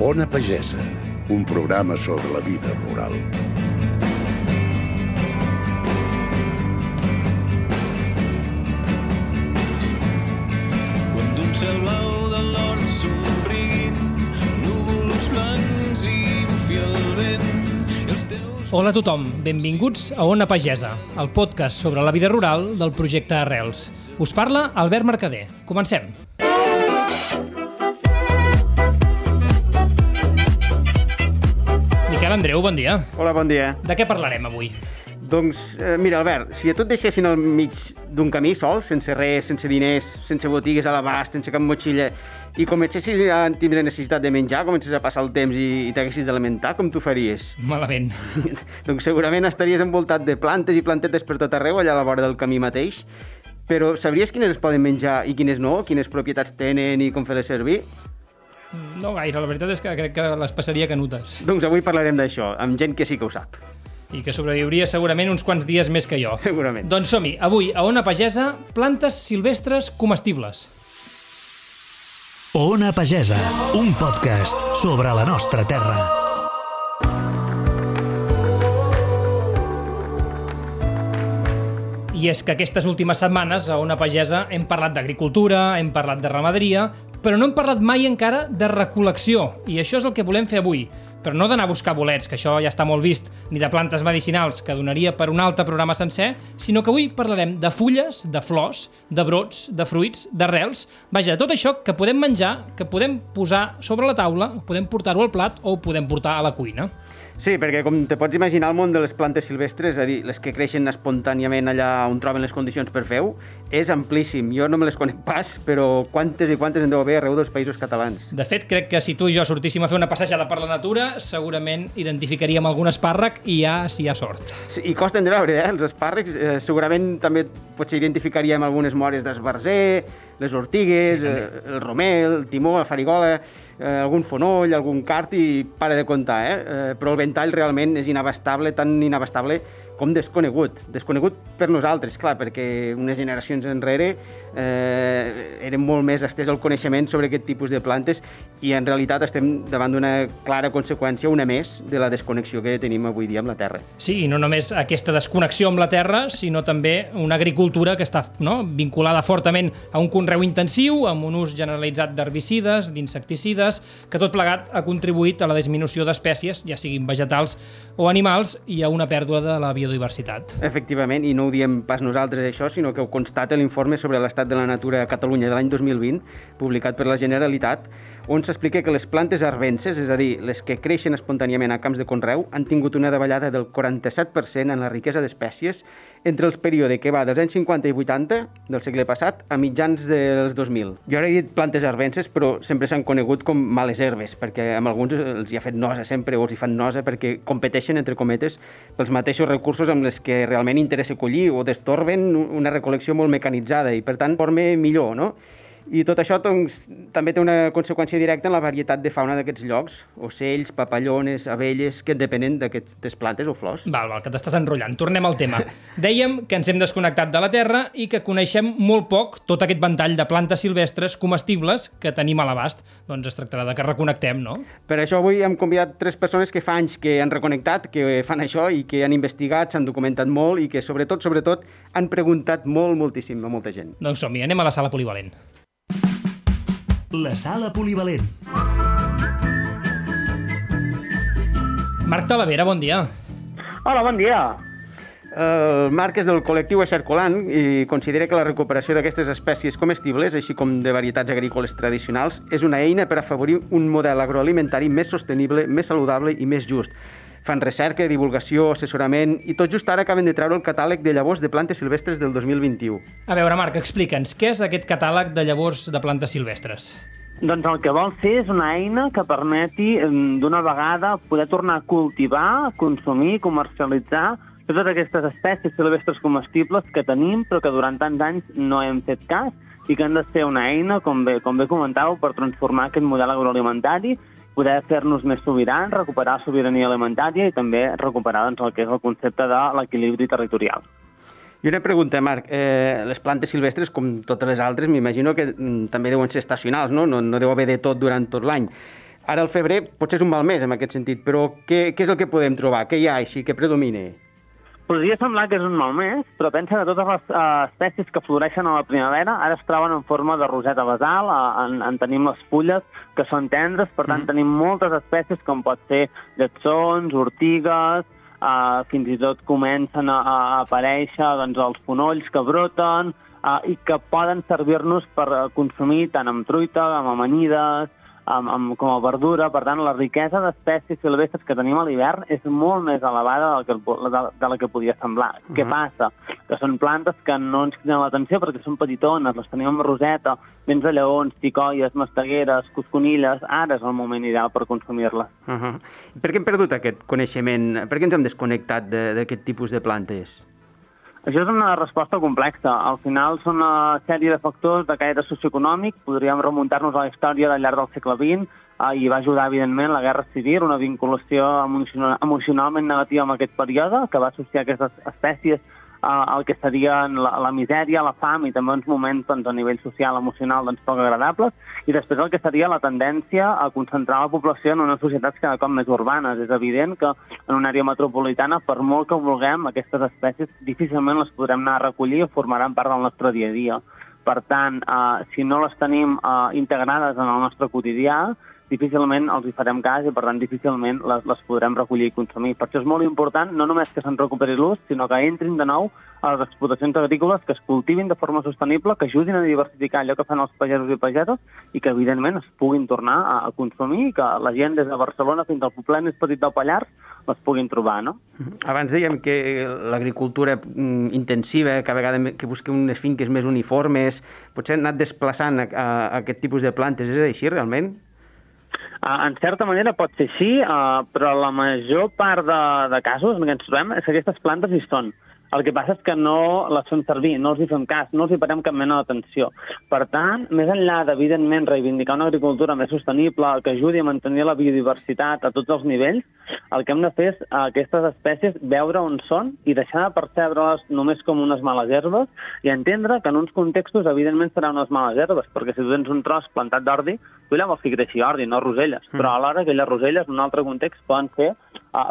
Ona Pagesa, un programa sobre la vida rural. Quan d'un cel blau de l'hort somriguin, núvols blancs i bufi el vent, els teus Hola a tothom, benvinguts a Ona Pagesa, el podcast sobre la vida rural del projecte Arrels. Us parla Albert Mercader. Comencem. Miquel Andreu, bon dia. Hola, bon dia. De què parlarem avui? Doncs, eh, mira, Albert, si a tu et deixessin al mig d'un camí sol, sense res, sense diners, sense botigues a l'abast, sense cap motxilla, i comencessis a tindre necessitat de menjar, comences a passar el temps i, i t'haguessis d'alimentar, com tu faries? Malament. doncs segurament estaries envoltat de plantes i plantetes per tot arreu, allà a la vora del camí mateix, però sabries quines es poden menjar i quines no, quines propietats tenen i com fer-les servir? No gaire, la veritat és que crec que les passaria canutes. Doncs avui parlarem d'això, amb gent que sí que ho sap, I que sobreviuria segurament uns quants dies més que jo. segurament. Doncs som-hi. Avui, a Ona Pagesa, plantes silvestres comestibles. Ona Pagesa, un podcast sobre la nostra terra. I és que aquestes últimes setmanes a Ona Pagesa hem parlat d'agricultura, hem parlat de ramaderia, però no hem parlat mai encara de recol·lecció, i això és el que volem fer avui. Però no d'anar a buscar bolets, que això ja està molt vist, ni de plantes medicinals, que donaria per un altre programa sencer, sinó que avui parlarem de fulles, de flors, de brots, de fruits, d'arrels, vaja, tot això que podem menjar, que podem posar sobre la taula, podem portar-ho al plat o ho podem portar a la cuina. Sí, perquè com te pots imaginar, el món de les plantes silvestres, és a dir, les que creixen espontàniament allà on troben les condicions per fer-ho, és amplíssim. Jo no me les conec pas, però quantes i quantes en deu haver arreu dels països catalans. De fet, crec que si tu i jo sortíssim a fer una passejada per la natura, segurament identificaríem algun espàrrec i ja si hi ha sort. Sí, I costen de veure, eh? Els espàrrecs, eh, segurament també potser identificaríem algunes mores d'esbarzer, les ortigues, Sí, també. eh, el romer, el timó, la farigola, eh, algun fonoll, algun cart i para de comptar, eh? eh? Però el ventall realment és inabastable, tan inabastable com desconegut. Desconegut per nosaltres, clar, perquè unes generacions enrere eh, era molt més estès el coneixement sobre aquest tipus de plantes i en realitat estem davant d'una clara conseqüència, una més, de la desconnexió que tenim avui dia amb la Terra. Sí, i no només aquesta desconnexió amb la terra, sinó també una agricultura que està no, vinculada fortament a un conreu intensiu, amb un ús generalitzat d'herbicides, d'insecticides, que tot plegat ha contribuït a la disminució d'espècies, ja siguin vegetals o animals, i a una pèrdua de la biodiversitat. Efectivament, i no ho diem pas nosaltres això, sinó que ho constata l'informe sobre l'estat de la natura a Catalunya de l'any 2020, publicat per la Generalitat, on s'explica que les plantes arvenses, és a dir, les que creixen espontàniament a camps de conreu, han tingut una davallada del 47% en la riquesa d'espècies entre el període que va dels anys 50 i 80 del segle passat a mitjans dels 2000. Jo ara he dit plantes arvenses, però sempre s'han conegut com males herbes, perquè amb alguns els hi ha fet nosa sempre, o els hi fan nosa perquè competeixen, entre cometes, pels mateixos recursos amb les que realment interessa collir o destorben una recol·lecció molt mecanitzada i, per tant, forma millor, no? I tot això doncs, també té una conseqüència directa en la varietat de fauna d'aquests llocs, ocells, papallones, abelles, que depenen d'aquestes plantes o flors. Val, val, que t'estàs enrotllant. Tornem al tema. Dèiem que ens hem desconnectat de la terra i que coneixem molt poc tot aquest ventall de plantes silvestres comestibles que tenim a l'abast. Doncs es tractarà de que reconnectem, no? Per això avui hem convidat tres persones que fa anys que han reconnectat, que fan això i que han investigat, s'han documentat molt i que sobretot, sobretot, han preguntat molt, moltíssim a molta gent. Doncs som-hi, anem a la sala polivalent. La sala polivalent. Marc Talavera, bon dia. Hola, bon dia. El Marc és del col·lectiu Eixercolant i considera que la recuperació d'aquestes espècies comestibles, així com de varietats agrícoles tradicionals, és una eina per afavorir un model agroalimentari més sostenible, més saludable i més just. Fan recerca, divulgació, assessorament i tot just ara acaben de treure el catàleg de llavors de plantes silvestres del 2021. A veure, Marc, explica'ns, què és aquest catàleg de llavors de plantes silvestres? Doncs el que vol fer és una eina que permeti d'una vegada poder tornar a cultivar, consumir, comercialitzar totes aquestes espècies silvestres comestibles que tenim però que durant tants anys no hem fet cas i que han de ser una eina, com bé, com bé comentàveu, per transformar aquest model agroalimentari poder fer-nos més sobirans, recuperar sobirania alimentària i també recuperar doncs, el que és el concepte de l'equilibri territorial. I una pregunta, Marc. Eh, les plantes silvestres, com totes les altres, m'imagino que mm, també deuen ser estacionals, no? no? No deu haver de tot durant tot l'any. Ara el febrer potser és un mal mes en aquest sentit, però què, què és el que podem trobar? Què hi ha així que predomine? Podria semblar que és un mal mes, però pensa que totes les uh, espècies que floreixen a la primavera ara es troben en forma de roseta basal, uh, en, en tenim les fulles que són tendres, per tant mm. tenim moltes espècies com pot ser lletsons, ortigues, uh, fins i tot comencen a, a aparèixer doncs, els fonolls que broten uh, i que poden servir-nos per consumir tant amb truita, amb amanides, amb, amb, com a verdura. Per tant, la riquesa d'espècies silvestres que tenim a l'hivern és molt més elevada del que, de, de la que podia semblar. Uh -huh. Què passa? Que són plantes que no ens criden l'atenció perquè són petitones, les tenim amb roseta, vents de lleons, ticoies, mastegueres, cosconilles... Ara és el moment ideal per consumir-les. Uh -huh. Per què hem perdut aquest coneixement? Per què ens hem desconnectat d'aquest tipus de plantes? Això és una resposta complexa. Al final són una sèrie de factors de caire socioeconòmic. Podríem remuntar-nos a la història del llarg del segle XX eh, i va ajudar, evidentment, la Guerra Civil, una vinculació emocionalment negativa en aquest període, que va associar aquestes espècies el que serien la, la misèria, la fam i també uns moments doncs, a nivell social, emocional doncs, poc agradables, i després el que seria la tendència a concentrar la població en unes societats cada cop més urbanes. És evident que en una àrea metropolitana, per molt que vulguem, aquestes espècies difícilment les podrem anar a recollir o formaran part del nostre dia a dia. Per tant, eh, si no les tenim eh, integrades en el nostre quotidià, difícilment els hi farem cas i, per tant, difícilment les, les podrem recollir i consumir. Per això és molt important no només que se'n recuperi l'ús, sinó que entrin de nou a les explotacions agrícoles, que es cultivin de forma sostenible, que ajudin a diversificar allò que fan els pagesos i pageses i que, evidentment, es puguin tornar a, a consumir i que la gent des de Barcelona fins al poble més petit del Pallars les puguin trobar, no? Abans dèiem que l'agricultura mm, intensiva, que a vegades que busca unes finques més uniformes, potser han anat desplaçant a, a, a aquest tipus de plantes. És així, realment? Uh, en certa manera pot ser així, uh, però la major part de, de casos en què ens trobem és que aquestes plantes hi són. El que passa és que no les fem servir, no els hi fem cas, no els hi parem cap mena d'atenció. Per tant, més enllà d'evidentment reivindicar una agricultura més sostenible que ajudi a mantenir la biodiversitat a tots els nivells, el que hem de fer és a aquestes espècies veure on són i deixar de percebre-les només com unes males herbes i entendre que en uns contextos evidentment seran unes males herbes, perquè si tu tens un tros plantat d'ordi, tu allà vols que creixi ordi, no roselles, mm. però alhora aquelles roselles en un altre context poden ser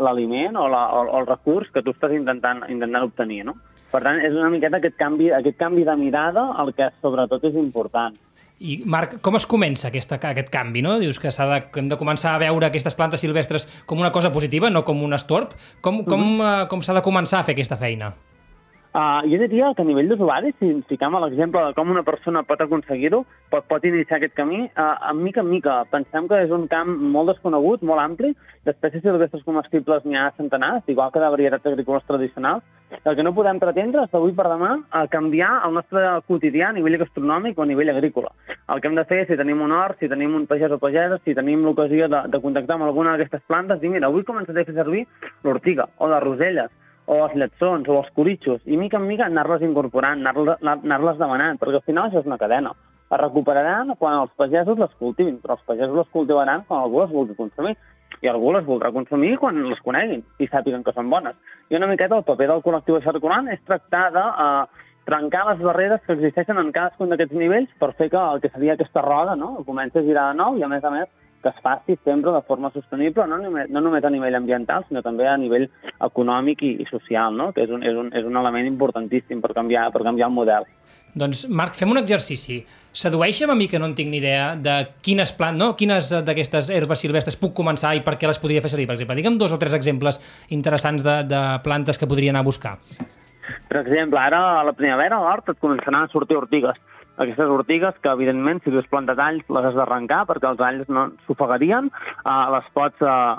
l'aliment o, la, o, o el recurs que tu estàs intentant, intentant obtenir, no? Per tant, és una miqueta aquest canvi, aquest canvi de mirada el que sobretot és important. I, Marc, com es comença aquesta, aquest canvi? No? Dius que, de, que hem de començar a veure aquestes plantes silvestres com una cosa positiva, no com un estorb. Com, com, mm -hmm. com s'ha de començar a fer aquesta feina? Uh, jo diria que a nivell d'usuari, si fiquem a l'exemple de com una persona pot aconseguir-ho, pot, pot iniciar aquest camí, uh, mica en mica. Pensem que és un camp molt desconegut, molt ampli, d'espècies silvestres comestibles n'hi ha centenars, igual que de varietats agrícoles tradicionals. El que no podem pretendre és d'avui per demà a canviar el nostre quotidià a nivell gastronòmic o a nivell agrícola. El que hem de fer, si tenim un hort, si tenim un pagès o pagès, si tenim l'ocasió de, de contactar amb alguna d'aquestes plantes, dir, mira, avui començaré a fer servir l'ortiga o les roselles, o els lletsons, o els coritxos, i mica en mica anar-les incorporant, anar-les demanant, perquè al final això és una cadena. Es recuperaran quan els pagesos les cultivin, però els pagesos les cultivaran quan algú les vulgui consumir, i algú les voldrà consumir quan les coneguin i sàpiguen que són bones. I una miqueta el paper del col·lectiu circulant és tractar de uh, trencar les barreres que existeixen en cadascun d'aquests nivells per fer que el que seria aquesta roda no? comenci a girar de nou i, a més a més, que es faci sempre de forma sostenible, no només, no només a nivell ambiental, sinó també a nivell econòmic i, i social, no? que és un, és, un, és un element importantíssim per canviar, per canviar el model. Doncs, Marc, fem un exercici. Sedueixem a mi, que no en tinc ni idea, de quines plantes, no? quines d'aquestes herbes silvestres puc començar i per què les podria fer servir, per exemple. Digue'm dos o tres exemples interessants de, de plantes que podria anar a buscar. Per exemple, ara a la primavera a l'hort et començaran a sortir ortigues aquestes ortigues que, evidentment, si tu has plantat alls, les has d'arrencar perquè els alls no s'ofegarien, uh, les pots uh,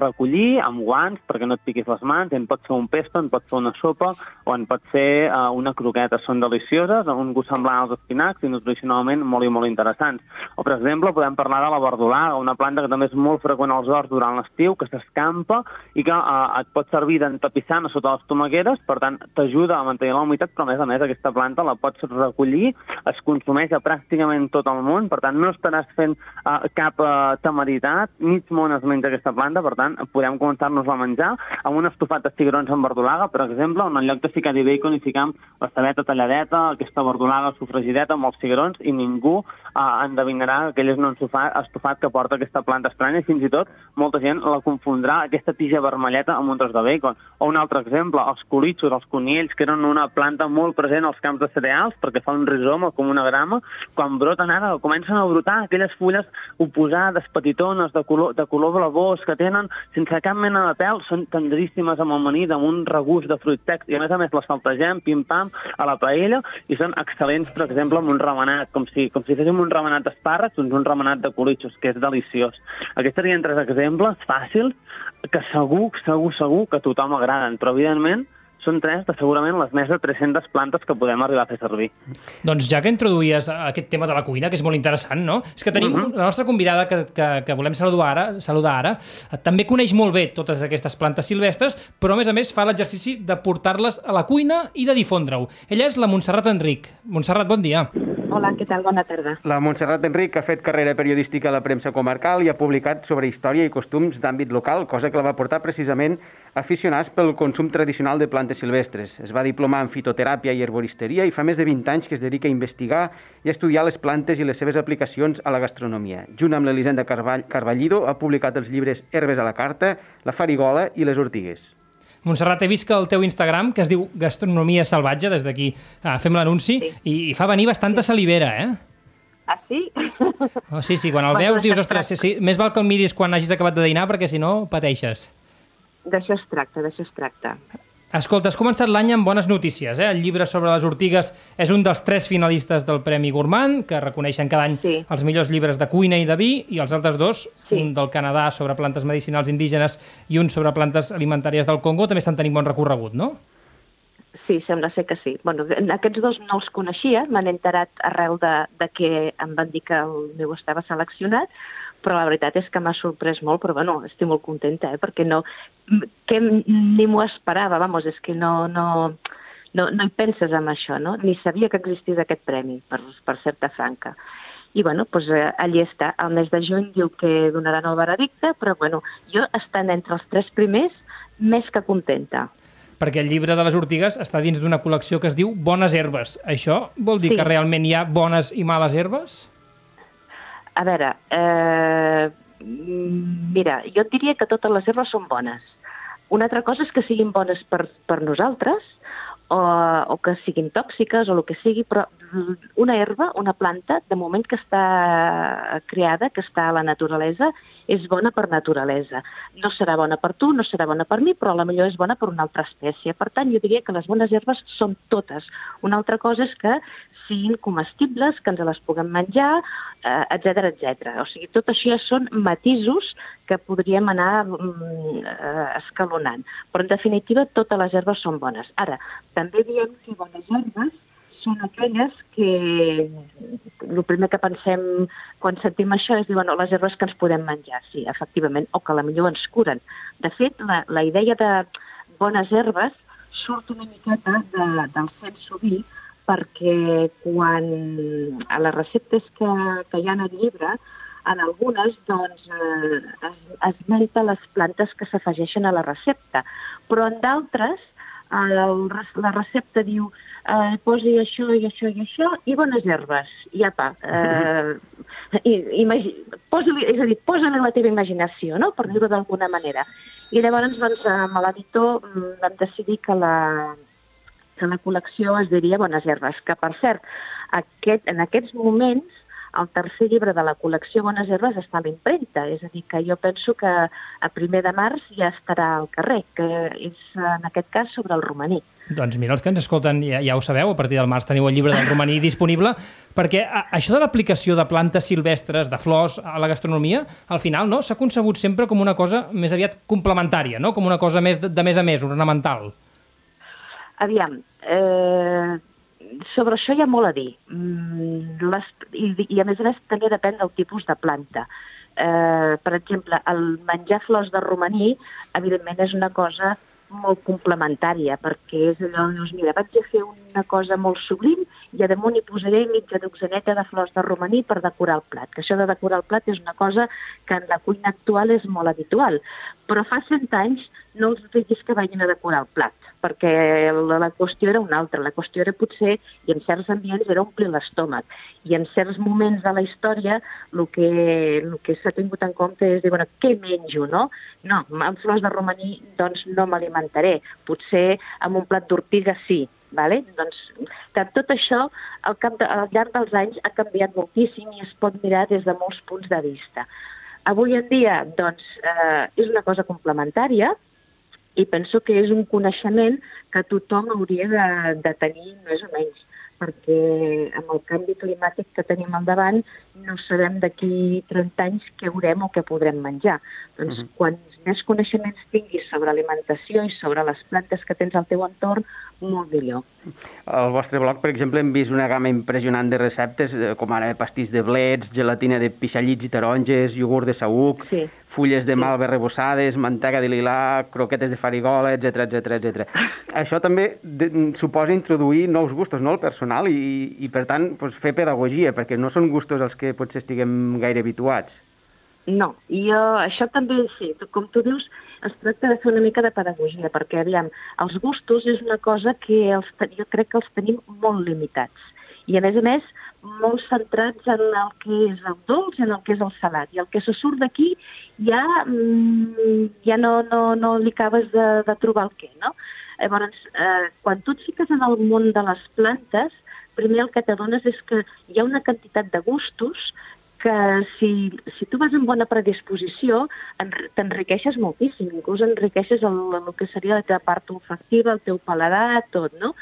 recollir amb guants perquè no et piquis les mans, en pot ser un pesto, en pot ser una sopa o en pot ser uh, una croqueta. Són delicioses, amb un gust semblant als espinacs i nutricionalment molt i molt interessants. O, per exemple, podem parlar de la verdolaga, una planta que també és molt freqüent als horts durant l'estiu, que s'escampa i que uh, et pot servir d'entapissant a sota les tomaqueres, per tant, t'ajuda a mantenir la humitat, però a més a més aquesta planta la pots recollir, es consumeix a pràcticament tot el món, per tant, no estaràs fent uh, cap uh, temeritat, mig món es menja aquesta planta, per tant, podem començar-nos-la a menjar amb un estofat de cigrons amb verdolaga, per exemple, on en lloc de ficar-hi bacon hi ficam la cebeta talladeta, aquesta verdolaga sofregideta amb els cigrons i ningú uh, endevinarà que aquell és un estofat, que porta aquesta planta estranya i fins i tot molta gent la confondrà aquesta tija vermelleta amb un tros de bacon. O un altre exemple, els colitxos, els coniells, que eren una planta molt present als camps de cereals perquè fa un rizoma com una grama, quan broten ara comencen a brotar aquelles fulles oposades, petitones, de color, de color blavós, que tenen sense cap mena de pèl, són tendríssimes amb amanida, amb un regust de fruit secs, i a més a més les saltegem, pim-pam, a la paella, i són excel·lents, per exemple, amb un remenat, com si, com si féssim un remenat d'espàrrecs, doncs un remenat de colitxos, que és deliciós. Aquests serien tres exemples fàcils que segur, segur, segur que a tothom agraden, però evidentment són tres de segurament les més de 300 plantes que podem arribar a fer servir. Doncs ja que introduïes aquest tema de la cuina, que és molt interessant, no? És que tenim uh -huh. la nostra convidada que, que, que volem saludar ara, saludar ara, també coneix molt bé totes aquestes plantes silvestres, però a més a més fa l'exercici de portar-les a la cuina i de difondre-ho. Ella és la Montserrat Enric. Montserrat, bon dia. Hola, què tal? Bona tarda. La Montserrat Enric ha fet carrera periodística a la premsa comarcal i ha publicat sobre història i costums d'àmbit local, cosa que la va portar precisament a aficionats pel consum tradicional de plantes silvestres. Es va diplomar en fitoteràpia i herboristeria i fa més de 20 anys que es dedica a investigar i a estudiar les plantes i les seves aplicacions a la gastronomia. Junt amb l'Elisenda Carvall, Carballido ha publicat els llibres Herbes a la carta, La farigola i Les ortigues. Montserrat, he vist que el teu Instagram, que es diu Gastronomia Salvatge, des d'aquí ah, fem l'anunci, Sí. i, i fa venir bastanta salivera, eh? Ah, sí? Oh, sí, sí, quan el veus dius, ostres, sí, sí, més val que el miris quan hagis acabat de dinar, perquè si no pateixes. D'això es tracta, d'això es tracta. Escolta, has començat l'any amb bones notícies, eh? El llibre sobre les ortigues és un dels tres finalistes del Premi Gourmand, que reconeixen cada any Sí. els millors llibres de cuina i de vi, i els altres dos, Sí. un del Canadà sobre plantes medicinals indígenes i un sobre plantes alimentàries del Congo, també estan tenint bon recorregut, no? Sí, sembla ser que sí. Bueno, aquests dos no els coneixia, m'han enterat arrel de, de que em van dir que el meu estava seleccionat, però la veritat és que m'ha sorprès molt, però bueno, estic molt contenta, eh, perquè no, que ni m'ho esperava, vamos, és que no, no, no, no hi penses en això, no? Ni sabia que existís aquest premi, per, per ser-te franca. I bueno, doncs, eh, allí està. El mes de juny diu que donaran el veredicte, però bueno, jo estant entre els tres primers, més que contenta. Perquè el llibre de les ortigues està dins d'una col·lecció que es diu Bones herbes. Això vol dir Sí. que realment hi ha bones i males herbes? A veure, eh, mira, jo et diria que totes les herbes són bones. Una altra cosa és que siguin bones per, per nosaltres o, o que siguin tòxiques o el que sigui, però una herba, una planta, de moment que està creada, que està a la naturalesa, és bona per naturalesa. No serà bona per tu, no serà bona per mi, però a la millor és bona per una altra espècie. Per tant, jo diria que les bones herbes són totes. Una altra cosa és que siguin comestibles, que ens les puguem menjar, eh, etc etc. O sigui, tot això ja són matisos que podríem anar mm, eh, escalonant. Però, en definitiva, totes les herbes són bones. Ara, també diem que bones herbes són aquelles que el primer que pensem quan sentim això és dir, bueno, les herbes que ens podem menjar, sí, efectivament, o que a la millor ens curen. De fet, la, la idea de bones herbes surt una miqueta de, del sensoví perquè quan a les receptes que, que hi ha el llibre, en algunes doncs, eh, es, esmenta les plantes que s'afegeixen a la recepta, però en d'altres la recepta diu eh, posi això i això i això i bones herbes, i apa. Eh, i, imagi, posa és a dir, posa-li la teva imaginació, no?, per dir-ho d'alguna manera. I llavors, doncs, amb l'editor mm, vam decidir que la, que la col·lecció es diria Bones Herbes, que, per cert, aquest, en aquests moments el tercer llibre de la col·lecció Bones Herbes està a l'impremta, és a dir, que jo penso que a primer de març ja estarà al carrer, que és en aquest cas sobre el romaní. Doncs mira, els que ens escolten ja, ja ho sabeu, a partir del març teniu el llibre del romaní disponible, perquè a, això de l'aplicació de plantes silvestres, de flors a la gastronomia, al final no s'ha concebut sempre com una cosa més aviat complementària, no? com una cosa més de, de més a més, ornamental. Aviam, eh, sobre això hi ha molt a dir. Mm, les, i, I a més a més també depèn del tipus de planta. Eh, per exemple, el menjar flors de romaní, evidentment, és una cosa molt complementària, perquè és allò, dius, mira, vaig a fer una cosa molt sublim i a damunt hi posaré mitja dotzaneta de flors de romaní per decorar el plat, que això de decorar el plat és una cosa que en la cuina actual és molt habitual, però fa 100 anys no els diguis que vagin a decorar el plat, perquè la, la qüestió era una altra, la qüestió era potser, i en certs ambients, era omplir l'estómac, i en certs moments de la història el que, el que s'ha tingut en compte és dir, bueno, què menjo, no? No, amb flors de romaní doncs no m'alimentaré, potser amb un plat d'ortiga sí, Vale? Doncs, que tot això al, cap de, al llarg dels anys ha canviat moltíssim i es pot mirar des de molts punts de vista. Avui en dia doncs, eh, és una cosa complementària i penso que és un coneixement que tothom hauria de, de tenir més o menys perquè amb el canvi climàtic que tenim al davant no sabem d'aquí 30 anys què haurem o què podrem menjar. Doncs uh -huh. quants més coneixements tinguis sobre alimentació i sobre les plantes que tens al teu entorn, molt millor. Al vostre blog, per exemple, hem vist una gamma impressionant de receptes, eh, com ara pastís de blets, gelatina de pixallits i taronges, iogurt de saüc, Sí. fulles de malva rebossades, mantega de lilà, croquetes de farigola, etc etc etc. Això també de, suposa introduir nous gustos no, al personal i, i per tant, doncs, fer pedagogia, perquè no són gustos als que potser estiguem gaire habituats. No, i jo, això també, sí, com tu dius, es tracta de fer una mica de pedagogia, perquè, aviam, els gustos és una cosa que els, jo crec que els tenim molt limitats. I, a més a més, molt centrats en el que és el dolç i en el que és el salat. I el que se surt d'aquí ja, mm, ja no, no, no li acabes de, de trobar el què, no? Llavors, eh, quan tu et fiques en el món de les plantes, primer el que t'adones és que hi ha una quantitat de gustos que si, si tu vas amb bona predisposició enr- t'enriqueixes moltíssim, inclús enriqueixes el, el que seria la teva part olfactiva, el teu paladar, tot, no?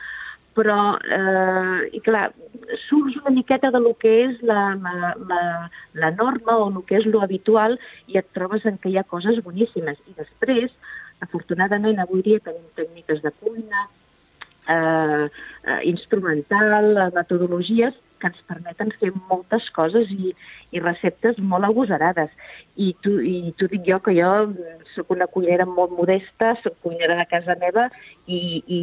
Però, eh, i clar, surts una miqueta de lo que és la, la, la, la norma o el que és lo habitual i et trobes en que hi ha coses boníssimes. I després, afortunadament, avui dia tenim tècniques de cuina, eh, eh, instrumental, eh, metodologies que ens permeten fer moltes coses i, i receptes molt agosarades. I tu, I tu dic jo que jo sóc una cuinera molt modesta, sóc cuinera de casa meva i, i,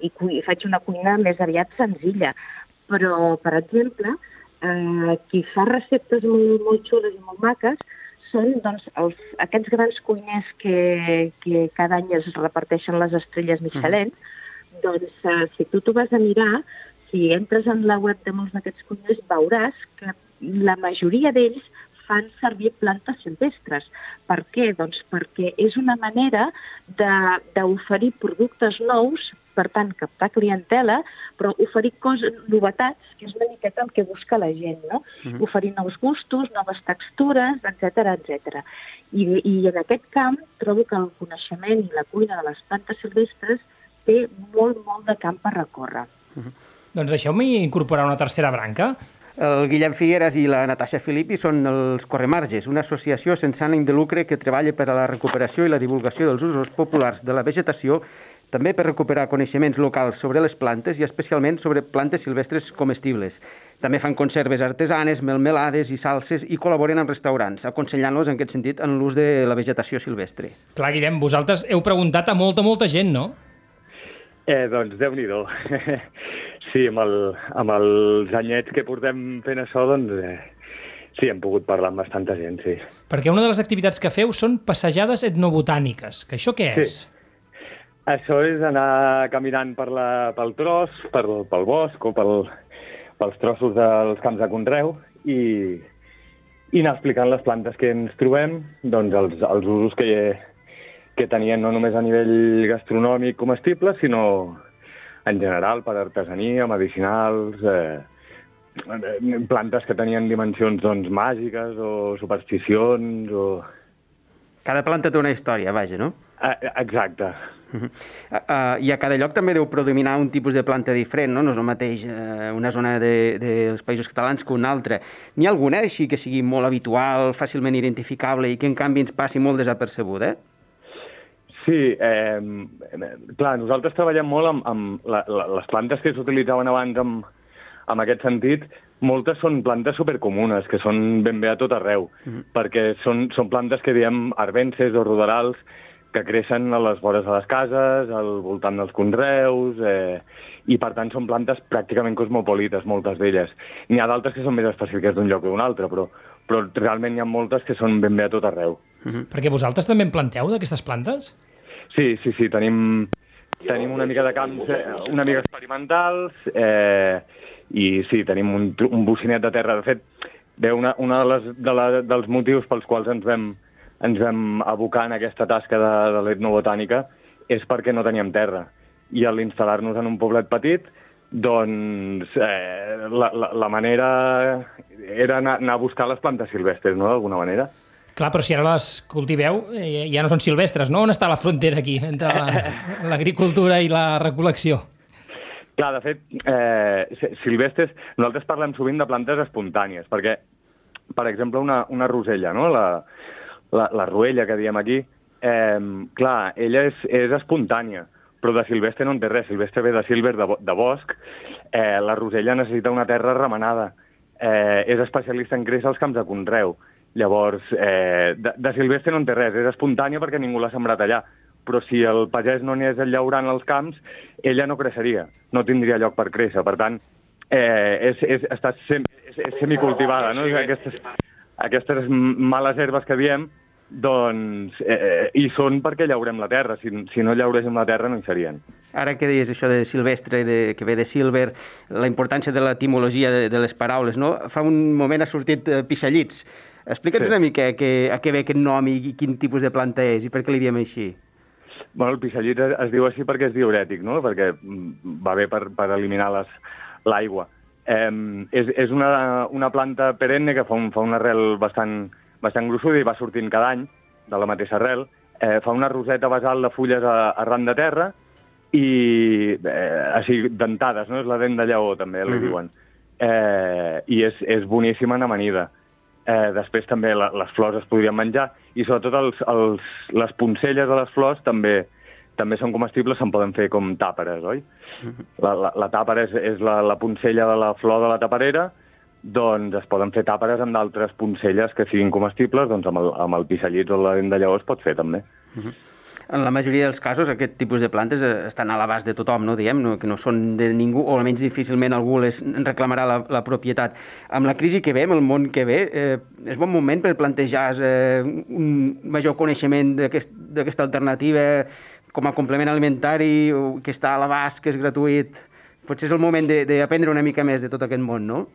i, cui- faig una cuina més aviat senzilla. Però, per exemple, eh, qui fa receptes molt, molt xules i molt maques són doncs, els, aquests grans cuiners que, que cada any es reparteixen les estrelles Michelin, doncs eh, si tu t'ho vas a mirar, si entres en la web de molts d'aquests cuiners, veuràs que la majoria d'ells fan servir plantes silvestres. Per què? Doncs perquè és una manera de- d'oferir productes nous, per tant, captar clientela, però oferir coses, novetats, que és una miqueta el que busca la gent, no? Oferir nous gustos, noves textures, etc etc. I, I en aquest camp trobo que el coneixement i la cuina de les plantes silvestres té molt, molt de camp per recórrer. Doncs deixeu-me incorporar una tercera branca. El Guillem Figueres i la Natasha Filippi són els Corremarges, una associació sense ànim de lucre que treballa per a la recuperació i la divulgació dels usos populars de la vegetació, també per recuperar coneixements locals sobre les plantes i especialment sobre plantes silvestres comestibles. També fan conserves artesanes, melmelades i salses i col·laboren amb restaurants, aconsellant-los en aquest sentit en l'ús de la vegetació silvestre. Clar, Guillem, vosaltres heu preguntat a molta, molta gent, no? Eh, doncs, déu nhi Sí, amb, el, amb els anyets que portem fent això, doncs, eh, sí, hem pogut parlar amb bastanta gent, sí. Perquè una de les activitats que feu són passejades etnobotàniques. Que això què Sí. és? Això és anar caminant per la, pel tros, per, pel bosc o pel, pels trossos dels camps de conreu i, i anar explicant les plantes que ens trobem, doncs els, els usos que, que tenien no només a nivell gastronòmic comestible, sinó en general per artesania, medicinals, eh, eh, plantes que tenien dimensions doncs, màgiques o supersticions o... Cada planta té una història, vaja, no? Eh, exacte. Uh, uh, I a cada lloc també deu predominar un tipus de planta diferent, no? No és el mateix uh, una zona de, dels països catalans que una altra. N'hi ha alguna així que sigui molt habitual, fàcilment identificable i que en canvi ens passi molt desapercebuda? Sí, eh, clar, nosaltres treballem molt amb, amb la, la, les plantes que s'utilitzaven abans amb, amb aquest sentit, moltes són plantes supercomunes, que són ben bé a tot arreu, mm -hmm. perquè són, són plantes que diem arbences o ruderals, que creixen a les vores de les cases, al voltant dels conreus, eh, i per tant són plantes pràcticament cosmopolites, moltes d'elles. N'hi ha d'altres que són més específiques d'un lloc o d'un altre, però, però realment hi ha moltes que són ben bé a tot arreu. Perquè vosaltres també en planteu d'aquestes plantes? Sí, sí, sí, tenim, tenim una mica de camps, una mica experimentals, eh, i sí, tenim un, un bocinet de terra. De fet, bé, una, una de les, de la, dels motius pels quals ens vam, ens vam abocar en aquesta tasca de, de l'etnobotànica és perquè no teníem terra. I a l'instal·lar-nos en un poblet petit, doncs eh, la, la, la manera era anar, anar a buscar les plantes silvestres, no?, d'alguna manera. Clar, però si ara les cultiveu, eh, ja no són silvestres, no? On està la frontera aquí entre la- l'agricultura i la recol·lecció? Clar, de fet, eh, si- silvestres, nosaltres parlem sovint de plantes espontànies, perquè, per exemple, una, una rosella, no? la, la, la ruella que diem aquí, eh, clar, ella és, és espontània, però de silvestre no en té res, silvestre ve de silver, de, de bosc, eh, la rosella necessita una terra remenada, eh, és especialista en créixer als camps de conreu, llavors, eh, de, de silvestre no en té res, és espontània perquè ningú l'ha sembrat allà, però si el pagès no anés llaurant els camps, ella no creixeria, no tindria lloc per créixer. Per tant, eh, és, és, està sem, és, és semicultivada, no? Aquestes, aquestes males herbes que diem, doncs, eh, hi són perquè llaurem la terra. Si, si no llauréssim la terra, no hi serien. Ara que deies això de silvestre, de, que ve de silver, la importància de l'etimologia de, de les paraules, no? Fa un moment ha sortit eh, pixallits. Explica'ns Sí. una mica a què, a què ve aquest nom i quin tipus de planta és i per què li diem així. Bueno, el pissallit es, es diu així perquè és diurètic, no? perquè mm, va bé per, per eliminar l'aigua. Eh, és és una, una planta perenne que fa, un, fa una arrel bastant, bastant grossuda i va sortint cada any de la mateixa arrel. Eh, fa una roseta basal de fulles a, arran de terra i eh, així dentades, no? És la dent de lleó, també, li Mhm. diuen. Eh, I és, és boníssima en amanida. Eh, després també la, les flors es podrien menjar i sobretot els, els, les poncelles de les flors també també són comestibles, se'n poden fer com tàperes, oi? La, la, la tàpera és, és la, la poncella de la flor de la taperera, doncs es poden fer tàperes amb d'altres poncelles que siguin comestibles, doncs amb el, amb el pissallit o la dent de es pot fer també. En la majoria dels casos, aquest tipus de plantes eh, estan a l'abast de tothom, no diem, no, que no són de ningú, o almenys difícilment algú les reclamarà la, la propietat. Amb la crisi que ve, amb el món que ve, eh, és bon moment per plantejar eh, un major coneixement d'aquest- d'aquesta alternativa com a complement alimentari, que està a l'abast, que és gratuït. Potser és el moment d'aprendre una mica més de tot aquest món, no?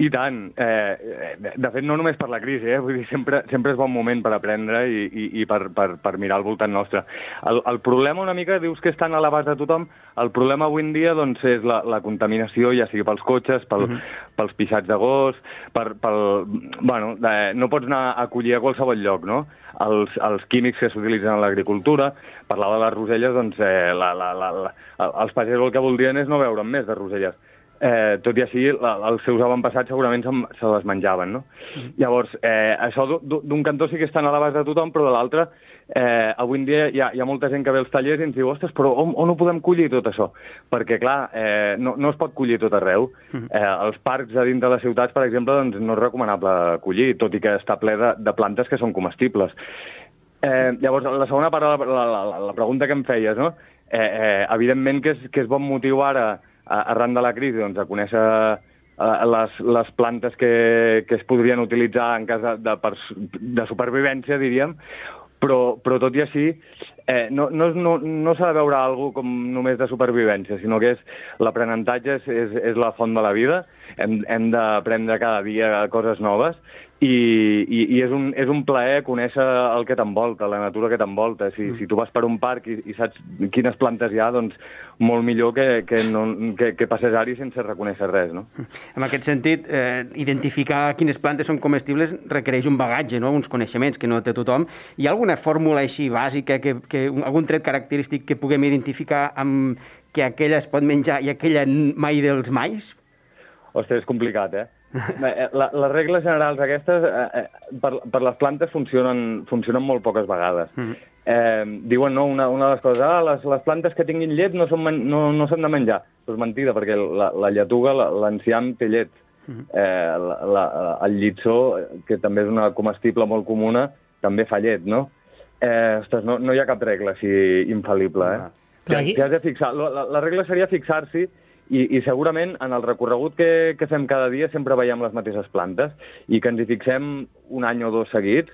I tant. Eh, de, de fet, no només per la crisi, eh? Vull dir, sempre, sempre és bon moment per aprendre i, i, i per, per, per mirar al voltant nostre. El, el problema una mica, dius que estan a l'abast de tothom, el problema avui en dia doncs, és la, la contaminació, ja sigui pels cotxes, pel, uh -huh. pels pixats de gos, per, pel... Bueno, eh, no pots anar a collir a qualsevol lloc, no? Els, els químics que s'utilitzen en l'agricultura, parlava de les roselles, doncs eh, la, la, la, la, els pagesos el que voldrien és no veure'n més de roselles eh, tot i així la, els seus avantpassats segurament se'n- se les menjaven, no? Llavors, eh, això d'u- d'u- d'un cantó sí que estan a l'abast de tothom, però de l'altre, eh, avui en dia hi ha, hi ha molta gent que ve als tallers i ens diu, ostres, però on, on ho podem collir tot això? Perquè, clar, eh, no, no es pot collir tot arreu. Eh, els parcs a dins de les ciutats, per exemple, doncs no és recomanable collir, tot i que està ple de, de plantes que són comestibles. Eh, llavors, la segona part, la, la, la, la pregunta que em feies, no? Eh, eh, evidentment que és, que és bon motiu ara, a- arran de la crisi, doncs, a conèixer les, les plantes que, que es podrien utilitzar en cas de, de, de supervivència, diríem, però, però tot i així eh, no, no, no, no s'ha de veure alguna com només de supervivència, sinó que és l'aprenentatge és, és, és la font de la vida, hem, hem d'aprendre cada dia coses noves i, i, i és, un, és un plaer conèixer el que t'envolta, la natura que t'envolta. Si, si tu vas per un parc i, i saps quines plantes hi ha, doncs molt millor que, que, no, que, que passes ari sense reconèixer res, no? En aquest sentit, eh, identificar quines plantes són comestibles requereix un bagatge, no? uns coneixements que no té tothom. Hi ha alguna fórmula així bàsica, que, que, algun tret característic que puguem identificar amb que aquella es pot menjar i aquella mai dels mais? Ostres, és complicat, eh? Bé, la, les regles generals aquestes eh, eh, per, per les plantes funcionen, funcionen molt poques vegades. Mm -hmm. eh, diuen, no, una, una de les coses, ah, les, les plantes que tinguin llet no s'han no, no de menjar. Però és mentida, perquè la, la lletuga, la- l'enciam, té llet. Mm -hmm. eh, la, la, el llitsó, que també és una comestible molt comuna, també fa llet, no? eh, ostres, no, no hi ha cap regla així infal·lible, eh? Clar, Ja, aquí- ja has de fixar, la, la, la regla seria fixar-s'hi i, i segurament en el recorregut que, que fem cada dia sempre veiem les mateixes plantes i que ens hi fixem un any o dos seguits,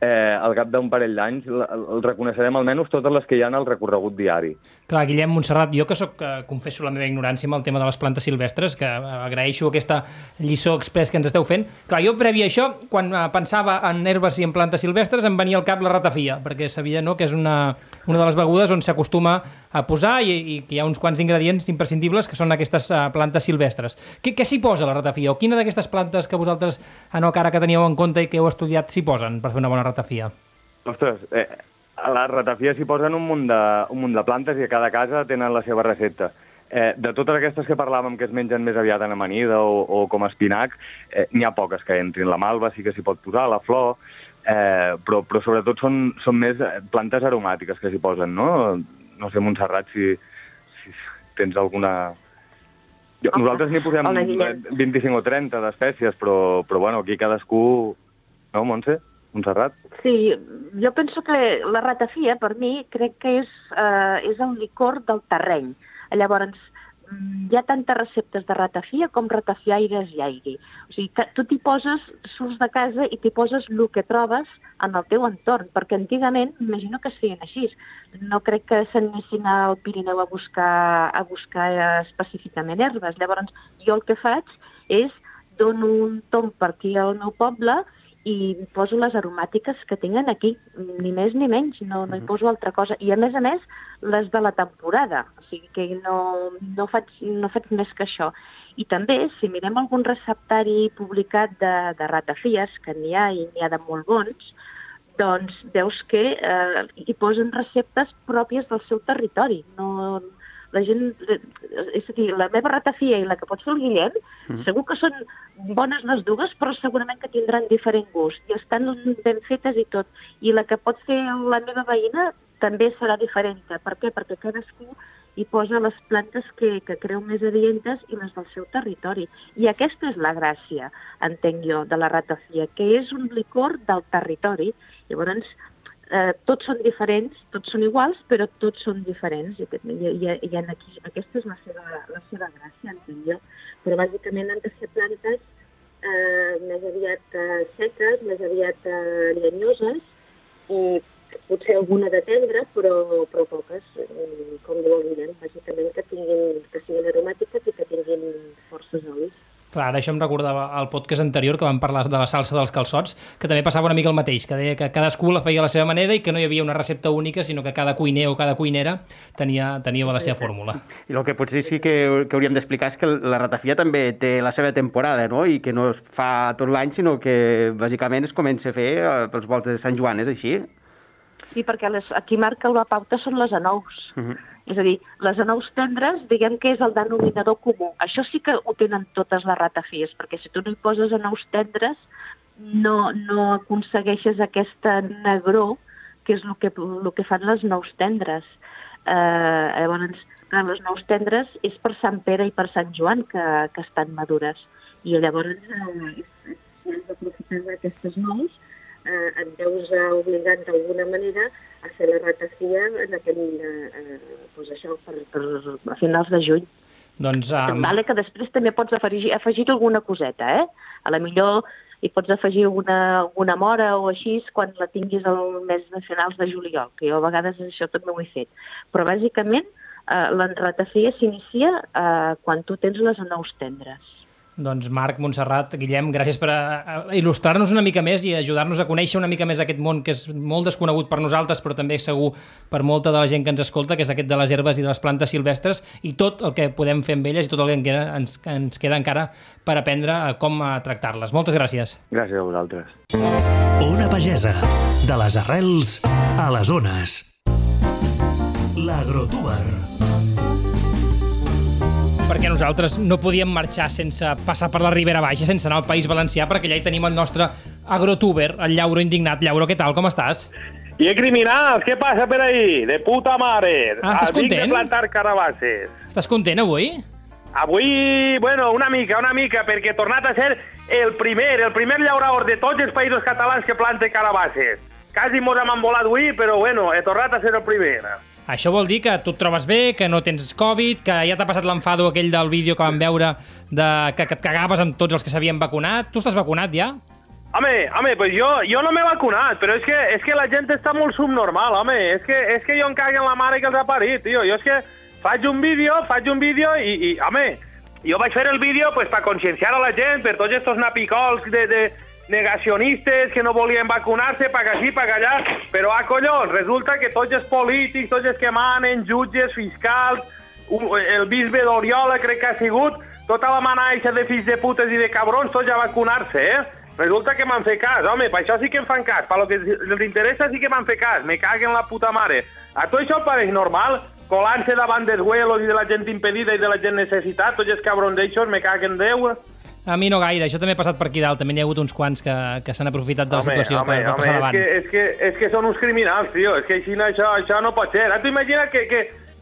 eh, al cap d'un parell d'anys el reconeixerem almenys totes les que hi ha en el recorregut diari. Clar, Guillem Montserrat, jo que sóc, que confesso la meva ignorància amb el tema de les plantes silvestres, que eh, agraeixo aquesta lliçó express que ens esteu fent. Clar, jo previ això, quan eh, pensava en herbes i en plantes silvestres, em venia al cap la ratafia, perquè sabia no, que és una, una de les begudes on s'acostuma a posar i, i que hi ha uns quants ingredients imprescindibles que són aquestes eh, plantes silvestres. Què, què s'hi posa la ratafia? O quina d'aquestes plantes que vosaltres, a no cara que teníeu en compte i que heu estudiat, s'hi posen per fer una bona ratafia? Ostres, eh, a la ratafia s'hi posen un munt, de, un munt de plantes i a cada casa tenen la seva recepta. Eh, de totes aquestes que parlàvem que es mengen més aviat en amanida o, o com a espinac, eh, n'hi ha poques que entrin. La malva sí que s'hi pot posar, la flor, eh, però, però sobretot són, són més eh, plantes aromàtiques que s'hi posen, no? No sé, Montserrat, si, si tens alguna... Jo, Hola. nosaltres n'hi posem Hola, Guillem. eh, 25 o 30 d'espècies, però, però bueno, aquí cadascú... No, Montse? Montserrat? Sí, jo penso que la ratafia, per mi, crec que és, eh, és el licor del terreny. Llavors, mm, hi ha tantes receptes de ratafia com ratafiaires i aigui. O sigui, que tu t'hi poses, surts de casa i t'hi poses el que trobes en el teu entorn, perquè antigament, m'imagino que es feien així. No crec que s'anessin al Pirineu a buscar, a buscar eh, específicament herbes. Llavors, jo el que faig és dono un tomb per aquí al meu poble i poso les aromàtiques que tinguin aquí, ni més ni menys, no, no hi poso altra cosa. I a més a més, les de la temporada, o sigui que no, no, faig, no faig més que això. I també, si mirem algun receptari publicat de, de ratafies, que n'hi ha i n'hi ha de molt bons, doncs veus que eh, hi posen receptes pròpies del seu territori. No, la gent, eh, és a dir, la meva ratafia i la que pot fer el Guillem, mm. segur que són bones les dues, però segurament que tindran diferent gust i estan ben fetes i tot. I la que pot fer la meva veïna també serà diferent. Per què? Perquè cadascú hi posa les plantes que, que creu més adientes i les del seu territori. I aquesta és la gràcia, entenc jo, de la ratafia, que és un licor del territori. Llavors, eh, tots són diferents, tots són iguals, però tots són diferents. I, i, i, i en aquí, aquesta és la seva, la seva gràcia, entenc jo. Però bàsicament han de ser plantes eh, més aviat eh, seques, més aviat eh, llenyoses, i potser alguna de tendre, però, però poques, com diu el Guillem, bàsicament que, tinguin, que siguin aromàtiques i que tinguin forces olis. Clar, ara això em recordava el podcast anterior que vam parlar de la salsa dels calçots, que també passava una mica el mateix, que deia que cadascú la feia a la seva manera i que no hi havia una recepta única, sinó que cada cuiner o cada cuinera tenia, tenia la seva fórmula. I el que potser sí que, que hauríem d'explicar és que la ratafia també té la seva temporada, no? I que no es fa tot l'any, sinó que bàsicament es comença a fer eh, pels volts de Sant Joan, és així? Sí, perquè les, aquí marca la pauta són les anous. Uh -huh. És a dir, les anous tendres, diguem que és el denominador comú. Això sí que ho tenen totes les ratafies, perquè si tu no hi poses anous tendres, no, no aconsegueixes aquesta negró, que és el que, el que fan les nous tendres. Eh, llavors, les nous tendres és per Sant Pere i per Sant Joan que, que estan madures. I llavors, eh, si has d'aprofitar d'aquestes nous, eh, et veus obligant d'alguna manera a fer la ratafia en aquell, eh, doncs això, per, per, a finals de juny. Doncs, Um... Vale que després també pots afegir, afegir alguna coseta, eh? A la millor hi pots afegir alguna, alguna mora o així quan la tinguis al mes de finals de juliol, que jo a vegades això també ho he fet. Però bàsicament eh, la ratafia s'inicia eh, quan tu tens les anous tendres. Doncs Marc, Montserrat, Guillem, gràcies per a, a il·lustrar-nos una mica més i ajudar-nos a conèixer una mica més aquest món que és molt desconegut per nosaltres, però també segur per molta de la gent que ens escolta, que és aquest de les herbes i de les plantes silvestres, i tot el que podem fer amb elles i tot el que encara, ens, ens queda encara per aprendre a com a tractar-les. Moltes gràcies. Gràcies a vosaltres. Ona Pagesa, de les arrels a les ones. L'agrotuber. Perquè nosaltres no podíem marxar sense passar per la Ribera Baixa, sense anar al País Valencià, perquè allà hi tenim el nostre agrotuber, el Llauro Indignat. Llauro, què tal, com estàs? I criminals, què passa per ahí? De puta mare. Ah, estàs content? de plantar carabasses. Estàs content avui? Avui, bueno, una mica, una mica, perquè he tornat a ser el primer, el primer llaurador de tots els països catalans que planta carabasses. quasi mos hem embolat avui, però bueno, he tornat a ser el primer. Això vol dir que tu et trobes bé, que no tens Covid, que ja t'ha passat l'enfado aquell del vídeo que vam veure de que, que et cagaves amb tots els que s'havien vacunat. Tu estàs vacunat ja? Home, home, pues jo, jo no m'he vacunat, però és que, és que la gent està molt subnormal, home. És que, és que jo em cago en la mare que els ha parit, tio. Jo és que faig un vídeo, faig un vídeo i, i home, jo vaig fer el vídeo pues, per conscienciar a la gent, per tots estos napicols de, de negacionistes que no volien vacunar-se, pa aquí, pa allà, però a collons, resulta que tots els polítics, tots els que manen, jutges, fiscals, el bisbe d'Oriola crec que ha sigut, tota la manaixa de fills de putes i de cabrons, tots a vacunar-se, eh? Resulta que m'han fet cas, home, per això sí que em fan cas, per lo que els interessa sí que m'han fet cas, me caguen la puta mare. A tu això pareix normal? Colant-se davant dels huelos i de la gent impedida i de la gent necessitat, tots els cabrons d'eixos me caguen Déu. A mi no gaire, això també ha passat per aquí dalt, també n'hi ha hagut uns quants que, que s'han aprofitat de la situació per, per passar és davant. que, és, que, és que són uns criminals, tio. És que així això, això no pot ser. Ara tu imagina que, que,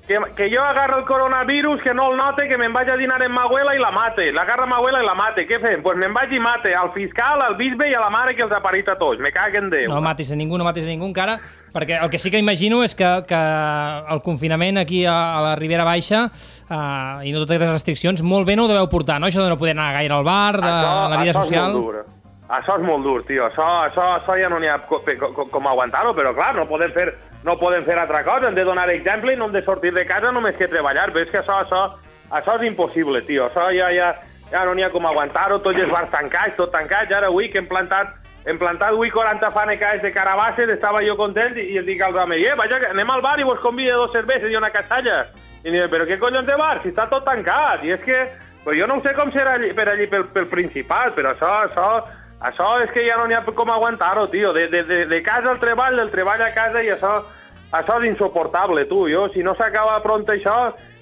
que, que jo agarro el coronavirus, que no el note, que me'n vaig a dinar amb ma abuela i la mate. L'agarra ma abuela i la mate. Què fem? Doncs pues me'n vaig i mate al fiscal, al bisbe i a la mare que els ha parit a tots. Me caguen Déu. No matis a ningú, no matis a ningú encara, perquè el que sí que imagino és que, que el confinament aquí a, a la Ribera Baixa uh, i no totes aquestes restriccions, molt bé no ho deveu portar, no? Això de no poder anar gaire al bar, de la vida això social... És molt dur. Això és molt dur, tio. Això, això, això ja no n'hi ha co- com, com aguantar-ho, però clar, no podem fer no podem fer altra cosa, hem de donar exemple i no hem de sortir de casa només que treballar, però és que això, això, això és impossible, tio. Això ja, ja, ja no n'hi ha com aguantar-ho, tots els bars tancats, tot tancat, ara avui que hem plantat hem plantat avui 40 fanecades de carabasses, estava jo content i, i dic als homes, eh, vaja, anem al bar i vos convide dos cerveses i una casalla. I diuen, però què collons de bar, si està tot tancat? I és que, pues jo no sé com serà allí, per allí pel, pel Principat, però això, això, això és que ja no n'hi ha com aguantar-ho, tio. De, de, de, de casa al treball, del treball a casa, i això, això és insuportable, tu. Jo, si no s'acaba pront això,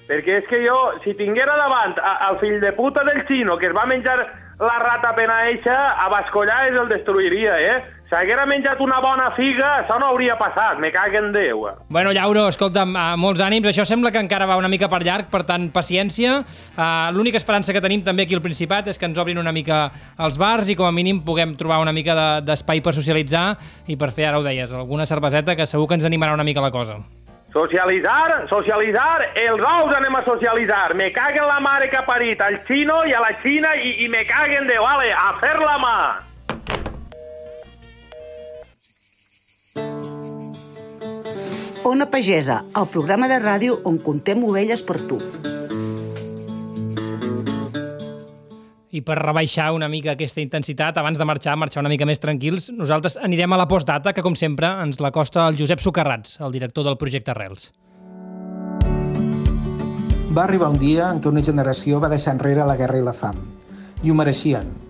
perquè és que jo, si tinguera davant al fill de puta del xino que es va menjar la rata pena eixa, a Bascollars el destruiria, eh? Si haguera menjat una bona figa, això no hauria passat, me caguen Déu. Bueno, Llauro, escolta'm, molts ànims. Això sembla que encara va una mica per llarg, per tant, paciència. Uh, L'única esperança que tenim també aquí al Principat és que ens obrin una mica els bars i com a mínim puguem trobar una mica de- d'espai per socialitzar i per fer, ara ho deies, alguna cerveseta que segur que ens animarà una mica la cosa. Socialitzar, socialitzar, els ous anem a socialitzar. Me caguen la mare que ha parit al xino i a la Xina i, i me caguen de vale, a fer la mà. Ona Pagesa, el programa de ràdio on contem ovelles per tu. I per rebaixar una mica aquesta intensitat, abans de marxar, marxar una mica més tranquils, nosaltres anirem a la postdata, que com sempre ens la costa el Josep Socarrats, el director del projecte Arrels. Va arribar un dia en què una generació va deixar enrere la guerra i la fam. I ho mereixien.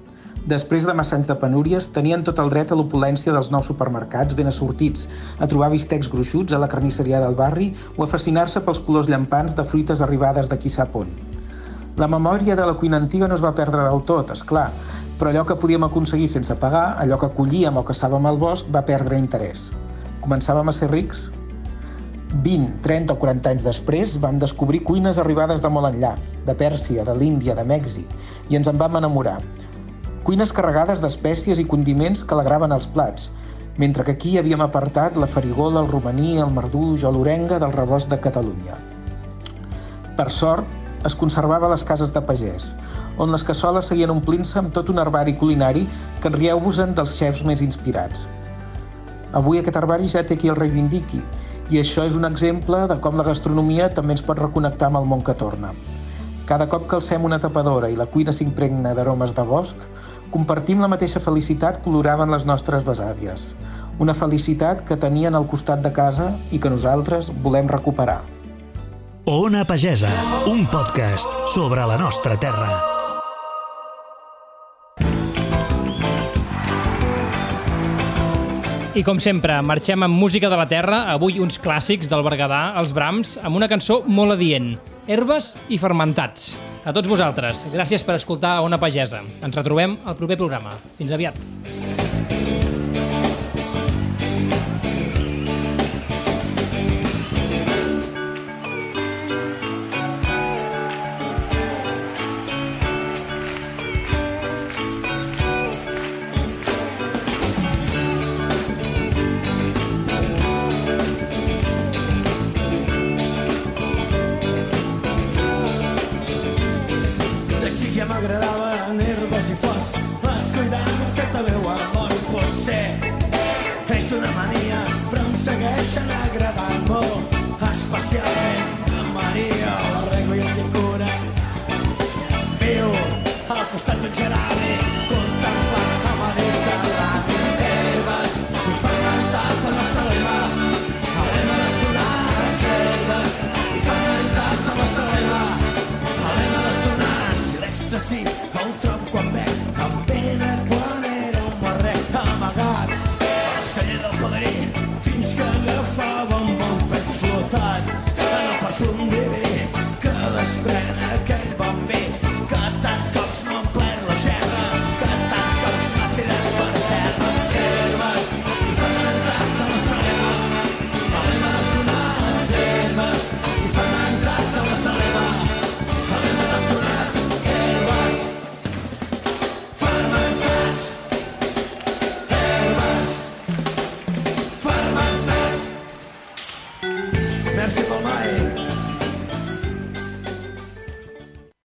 Després de massa anys de penúries, tenien tot el dret a l'opulència dels nous supermercats ben assortits, a trobar bistecs gruixuts a la carnisseria del barri o a fascinar-se pels colors llampants de fruites arribades de qui sap on. La memòria de la cuina antiga no es va perdre del tot, és clar, però allò que podíem aconseguir sense pagar, allò que collíem o caçàvem al bosc, va perdre interès. Començàvem a ser rics? 20, 30 o 40 anys després vam descobrir cuines arribades de molt enllà, de Pèrsia, de l'Índia, de Mèxic, i ens en vam enamorar. Cuines carregades d'espècies i condiments que alegraven els plats, mentre que aquí havíem apartat la farigola, el romaní, el marduix o l'orenga del rebost de Catalunya. Per sort, es conservava a les cases de pagès, on les cassoles seguien omplint-se amb tot un herbari culinari que en rieu-vos-en dels xefs més inspirats. Avui aquest herbari ja té qui el reivindiqui, i això és un exemple de com la gastronomia també ens pot reconnectar amb el món que torna. Cada cop que alcem una tapadora i la cuina s'impregna d'aromes de bosc, compartim la mateixa felicitat que oloraven les nostres besàvies. Una felicitat que tenien al costat de casa i que nosaltres volem recuperar. Ona Pagesa, un podcast sobre la nostra terra. I com sempre, marxem amb música de la terra, avui uns clàssics del Berguedà, els Brams, amb una cançó molt adient, Herbes i fermentats. A tots vosaltres, gràcies per escoltar Ona Pagesa. Ens retrobem al proper programa. Fins aviat. segueixen agradant.